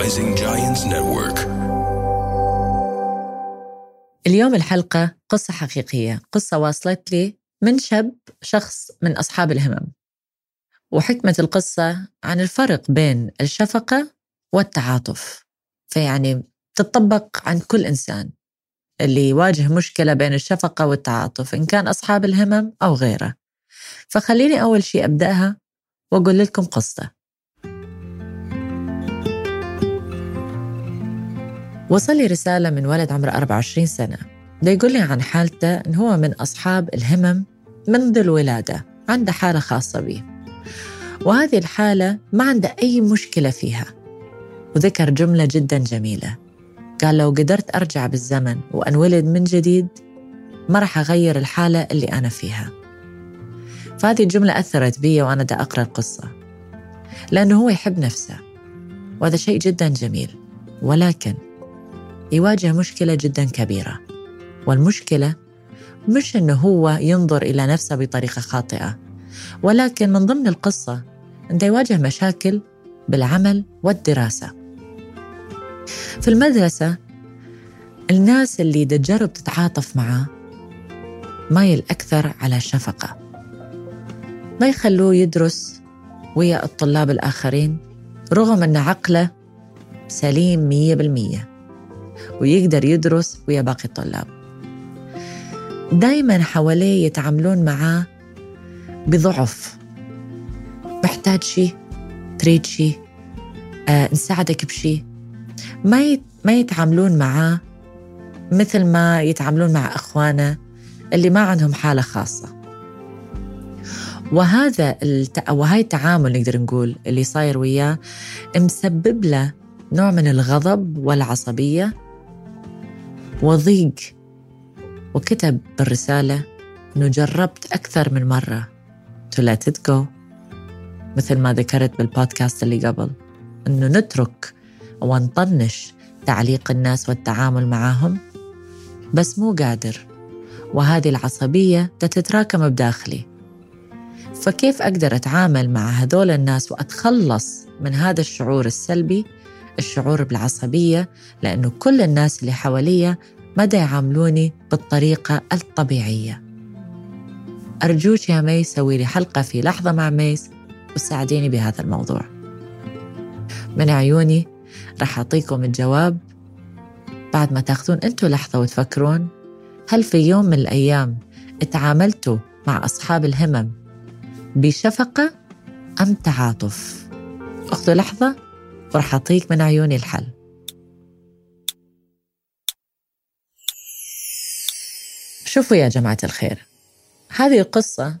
Rising Giants Network. اليوم الحلقة قصة حقيقية قصة واصلت لي من شاب شخص من أصحاب الهمم. وحكمة القصة عن الفرق بين الشفقة والتعاطف. فيعني تطبق عن كل إنسان اللي يواجه مشكلة بين الشفقة والتعاطف إن كان أصحاب الهمم أو غيره. فخليني أول شيء أبدأها وأقول لكم قصة. وصل لي رسالة من ولد عمره 24 سنة. ده يقول لي عن حالته إن هو من أصحاب الهمم منذ الولادة عنده حالة خاصة به. وهذه الحالة ما عنده أي مشكلة فيها. وذكر جملة جدا جميلة. قال لو قدرت أرجع بالزمن وأنولد من جديد ما راح أغير الحالة اللي أنا فيها. فهذه الجملة أثرت بي وأنا دا أقرأ القصة. لأنه هو يحب نفسه. وهذا شيء جدا جميل. ولكن يواجه مشكلة جدا كبيرة. والمشكلة مش أنه هو ينظر إلى نفسه بطريقة خاطئة ولكن من ضمن القصة أنه يواجه مشاكل بالعمل والدراسة. في المدرسة الناس اللي تجرب تتعاطف معاه مايل أكثر على الشفقة ما يخلوه يدرس ويا الطلاب الآخرين رغم أن عقله سليم مية بالمية. ويقدر يدرس ويا باقي الطلاب. دايما حواليه يتعاملون معاه بضعف. محتاج شيء تريد شيء آه نساعدك بشيء ما ما يتعاملون معاه مثل ما يتعاملون مع إخوانه اللي ما عندهم حالة خاصة. وهذا الت... وهاي التعامل نقدر نقول اللي صاير وياه مسبب له نوع من الغضب والعصبية وضيق وكتب بالرسالة أنه جربت أكثر من مرة to let it go. مثل ما ذكرت بالبودكاست اللي قبل أنه نترك ونطنش تعليق الناس والتعامل معهم بس مو قادر. وهذه العصبية تتراكم بداخلي. فكيف أقدر أتعامل مع هذول الناس وأتخلص من هذا الشعور السلبي الشعور بالعصبية لأنه كل الناس اللي حواليا ما يعاملوني بالطريقة الطبيعية. أرجوك يا مي سوي لي حلقة في لحظة مع ميس وساعديني بهذا الموضوع. من عيوني راح أعطيكم الجواب بعد ما تاخذون أنتوا لحظة وتفكرون. هل في يوم من الأيام تعاملتوا مع أصحاب الهمم بشفقة أم تعاطف؟ أخذوا لحظة. وراح أعطيك من عيوني الحل. شوفوا يا جماعة الخير هذه القصة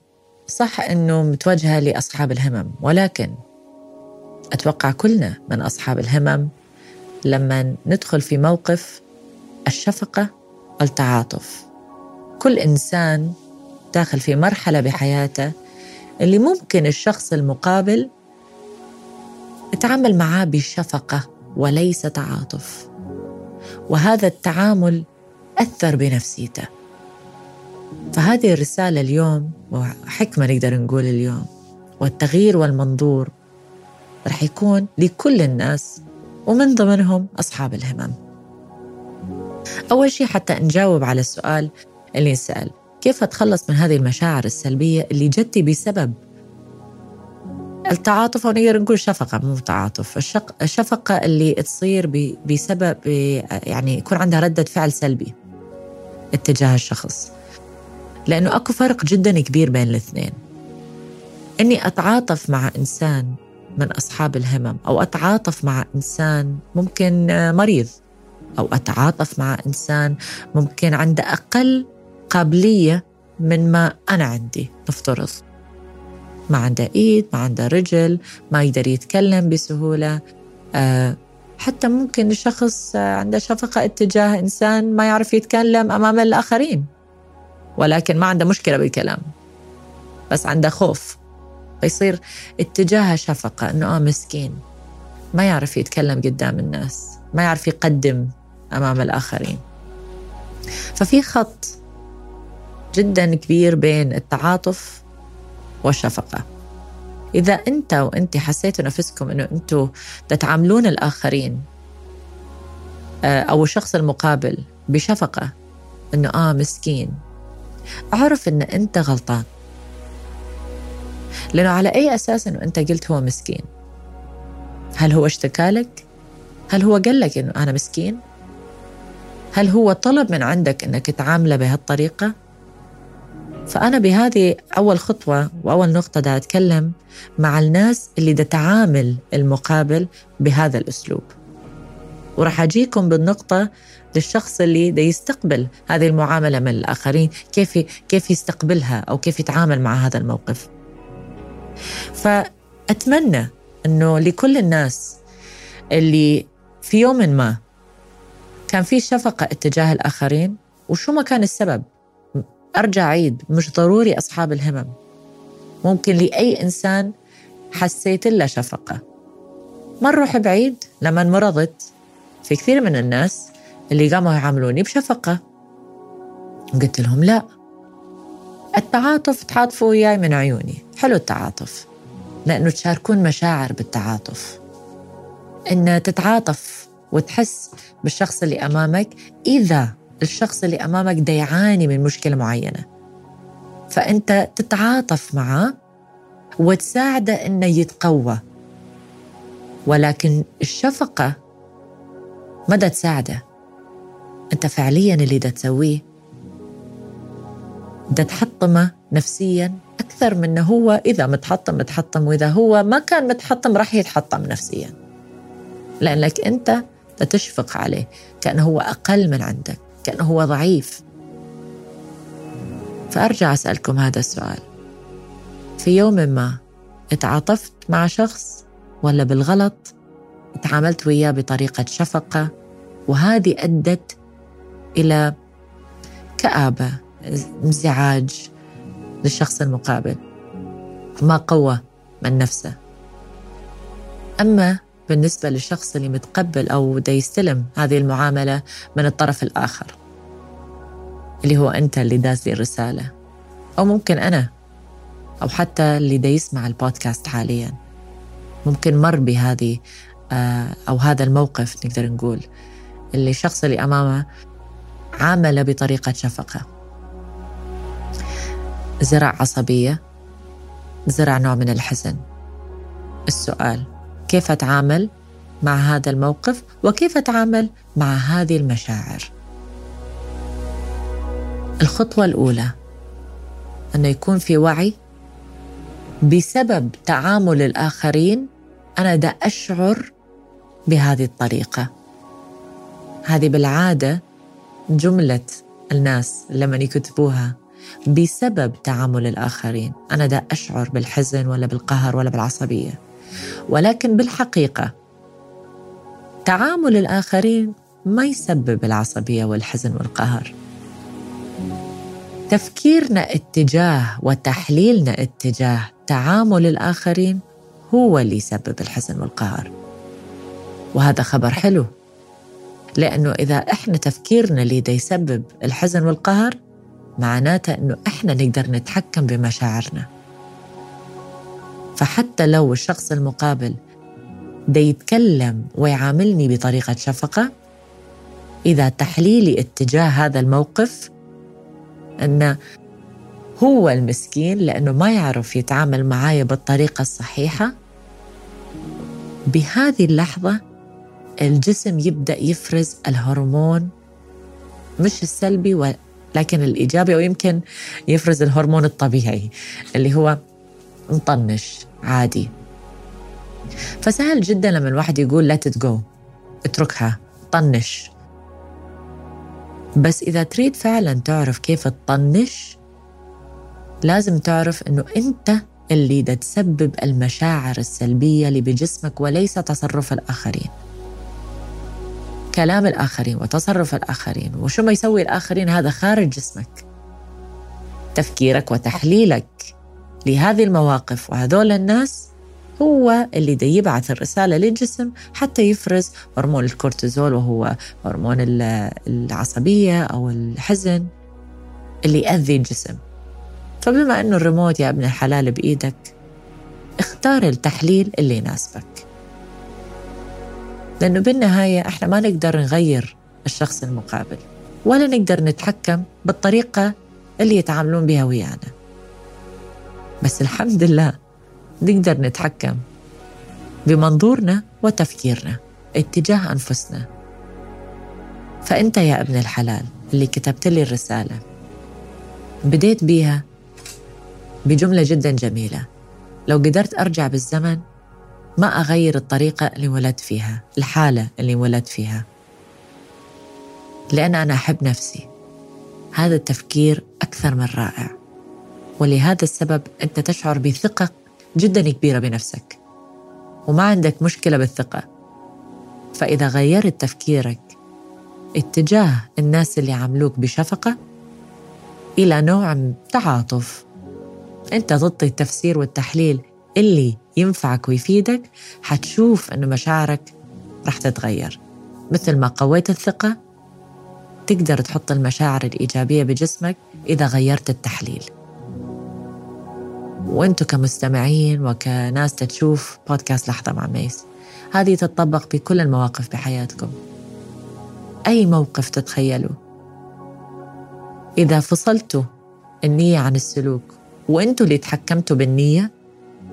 صح أنه متوجهة لأصحاب الهمم ولكن أتوقع كلنا من أصحاب الهمم لما ندخل في موقف الشفقة والتعاطف. كل إنسان داخل في مرحلة بحياته اللي ممكن الشخص المقابل يتعامل معاه بشفقة وليس تعاطف. وهذا التعامل أثر بنفسيته. فهذه الرسالة اليوم وحكمة نقدر نقول اليوم والتغيير والمنظور رح يكون لكل الناس ومن ضمنهم أصحاب الهمم. أول شيء حتى نجاوب على السؤال اللي يسأل كيف أتخلص من هذه المشاعر السلبية اللي جتي بسبب التعاطف نقدر نقول شفقة مو تعاطف. الشق... الشفقة اللي تصير ب... بسبب. يعني يكون عندها ردة فعل سلبي اتجاه الشخص. لأنه أكو فرق جدا كبير بين الاثنين. إني أتعاطف مع إنسان من أصحاب الهمم أو أتعاطف مع إنسان ممكن مريض أو أتعاطف مع إنسان ممكن عنده أقل قابلية من ما أنا عندي نفترض. ما عنده إيد ما عنده رجل ما يقدر يتكلم بسهولة. أه حتى ممكن الشخص عنده شفقة اتجاه إنسان ما يعرف يتكلم أمام الآخرين ولكن ما عنده مشكلة بالكلام بس عنده خوف. فيصير اتجاهها شفقة إنه آه مسكين ما يعرف يتكلم قدام الناس ما يعرف يقدم أمام الآخرين. ففي خط جدا كبير بين التعاطف والشفقة إذا أنت وأنت حسيتوا نفسكم أنه أنتوا تتعاملون الآخرين آه، أو الشخص المقابل بشفقة أنه آه مسكين أعرف أن أنت غلطان لأنه على أي أساس أنه أنت قلت هو مسكين هل هو اشتكى لك؟ هل هو قال لك أنه أنا مسكين؟ هل هو طلب من عندك أنك تعامله بهالطريقة؟ فأنا بهذه أول خطوة وأول نقطة دا أتكلم مع الناس اللي دا تعامل المقابل بهذا الأسلوب. وراح أجيكم بالنقطة للشخص اللي دا يستقبل هذه المعاملة من الآخرين كيف كيف يستقبلها أو كيف يتعامل مع هذا الموقف. فأتمنى أنه لكل الناس اللي في يوم ما كان في شفقة اتجاه الآخرين وشو ما كان السبب. أرجع عيد مش ضروري أصحاب الهمم. ممكن لأي إنسان حسيت له شفقة. ما نروح بعيد لما مرضت في كثير من الناس اللي قاموا يعاملوني بشفقة. قلت لهم لا. التعاطف تعاطفوا وياي من عيوني. حلو التعاطف. لأنه تشاركون مشاعر بالتعاطف. إن تتعاطف وتحس بالشخص اللي أمامك إذا الشخص اللي أمامك ده يعاني من مشكلة معينة. فأنت تتعاطف معه وتساعده إنه يتقوى. ولكن الشفقة ما دا تساعده. أنت فعليا اللي دا تسويه. دا تحطمه نفسيا أكثر من هو إذا متحطم متحطم وإذا هو ما كان متحطم راح يتحطم نفسيا. لأنك أنت تشفق عليه كأنه هو أقل من عندك. كأنه هو ضعيف. فأرجع أسألكم هذا السؤال. في يوم ما اتعاطفت مع شخص ولا بالغلط تعاملت وياه بطريقة شفقة وهذه أدت إلى كآبة انزعاج للشخص المقابل. ما قوى من نفسه. أما بالنسبة للشخص اللي متقبل أو دا يستلم هذه المعاملة من الطرف الآخر. اللي هو أنت اللي داز لي الرسالة. أو ممكن أنا. أو حتى اللي دا يسمع البودكاست حاليا. ممكن مر بهذه آه، أو هذا الموقف نقدر نقول. اللي الشخص اللي أمامه عامل بطريقة شفقة. زرع عصبية. زرع نوع من الحزن. السؤال كيف أتعامل مع هذا الموقف؟ وكيف أتعامل مع هذه المشاعر؟ الخطوة الأولى أنه يكون في وعي بسبب تعامل الآخرين. أنا دا أشعر بهذه الطريقة. هذه بالعادة جملة الناس لما يكتبوها بسبب تعامل الآخرين. أنا دا أشعر بالحزن ولا بالقهر ولا بالعصبية. ولكن بالحقيقة تعامل الآخرين ما يسبب العصبية والحزن والقهر. تفكيرنا اتجاه وتحليلنا اتجاه تعامل الآخرين هو اللي يسبب الحزن والقهر. وهذا خبر حلو لأنه إذا إحنا تفكيرنا اللي دا يسبب الحزن والقهر معناته أنه إحنا نقدر نتحكم بمشاعرنا. فحتى لو الشخص المقابل دا يتكلم ويعاملني بطريقة شفقة إذا تحليلي اتجاه هذا الموقف أنه هو المسكين لأنه ما يعرف يتعامل معايا بالطريقة الصحيحة. بهذه اللحظة الجسم يبدأ يفرز الهرمون مش السلبي ولكن الإيجابي أو يمكن يفرز الهرمون الطبيعي اللي هو مطنش عادي. فسهل جدا لما الواحد يقول let it اتركها طنش. بس إذا تريد فعلا تعرف كيف تطنش لازم تعرف أنه أنت اللي دا تسبب المشاعر السلبية اللي بجسمك وليس تصرف الآخرين. كلام الآخرين وتصرف الآخرين وشو ما يسوي الآخرين هذا خارج جسمك. تفكيرك وتحليلك لهذه المواقف وهذول الناس هو اللي دا يبعث الرسالة للجسم حتى يفرز هرمون الكورتيزول وهو هرمون العصبية أو الحزن اللي يأذي الجسم. فبما أنه الريموت يا ابن الحلال بإيدك اختار التحليل اللي يناسبك. لأنه بالنهاية إحنا ما نقدر نغير الشخص المقابل ولا نقدر نتحكم بالطريقة اللي يتعاملون بها ويانا. بس الحمد لله نقدر نتحكم بمنظورنا وتفكيرنا اتجاه أنفسنا. فأنت يا ابن الحلال اللي كتبت لي الرسالة بديت بيها بجملة جدا جميلة. لو قدرت أرجع بالزمن ما أغير الطريقة اللي ولدت فيها الحالة اللي ولدت فيها. لأن أنا أحب نفسي. هذا التفكير أكثر من رائع. ولهذا السبب أنت تشعر بثقة جدا كبيرة بنفسك وما عندك مشكلة بالثقة. فإذا غيرت تفكيرك اتجاه الناس اللي عملوك بشفقة إلى نوع تعاطف. أنت ضد التفسير والتحليل اللي ينفعك ويفيدك حتشوف أنه مشاعرك رح تتغير. مثل ما قويت الثقة تقدر تحط المشاعر الإيجابية بجسمك إذا غيرت التحليل. وأنتم كمستمعين وكناس تشوف بودكاست لحظة مع ميس. هذه تتطبق بكل المواقف بحياتكم. أي موقف تتخيلوا إذا فصلتوا النية عن السلوك وانتوا اللي تحكمتوا بالنية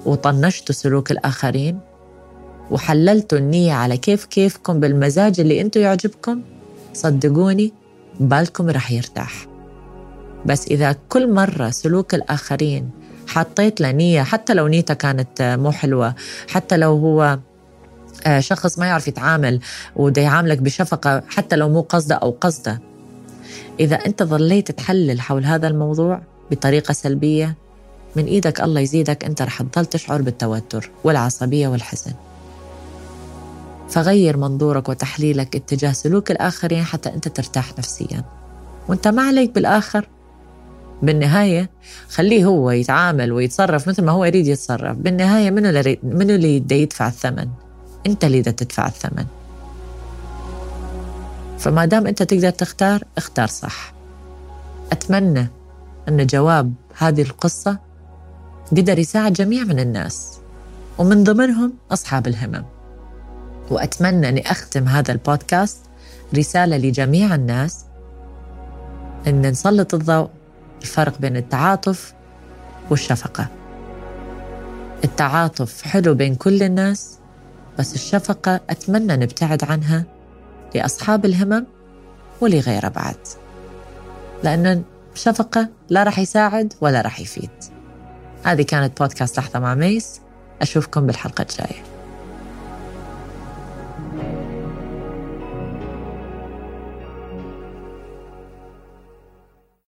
وطنشتوا سلوك الآخرين وحللتوا النية على كيف كيفكم بالمزاج اللي أنتوا يعجبكم صدقوني بالكم رح يرتاح. بس إذا كل مرة سلوك الآخرين حطيت له نية حتى لو نيته كانت مو حلوة حتى لو هو آه، شخص ما يعرف يتعامل وده يعاملك بشفقة حتى لو مو قصده أو قصده. إذا أنت ظليت تحلل حول هذا الموضوع بطريقة سلبية من إيدك الله يزيدك أنت رح تضل تشعر بالتوتر والعصبية والحزن. فغير منظورك وتحليلك اتجاه سلوك الآخرين حتى أنت ترتاح نفسيا. وأنت ما عليك بالآخر بالنهاية خليه هو يتعامل ويتصرف مثل ما هو يريد يتصرف. بالنهاية منو اللي, منو اللي يدفع الثمن؟ أنت اللي تدفع الثمن. فما دام أنت تقدر تختار اختار صح. أتمنى أن جواب هذه القصة قدر يساعد جميع من الناس ومن ضمنهم أصحاب الهمم. وأتمنى أني أختم هذا البودكاست رسالة لجميع الناس أن نسلط الضوء الفرق بين التعاطف والشفقة. التعاطف حلو بين كل الناس بس الشفقة أتمنى نبتعد عنها لأصحاب الهمم ولغيره بعد لأن الشفقة لا راح يساعد ولا راح يفيد. هذه كانت بودكاست لحظة مع ميس. أشوفكم بالحلقة الجاية.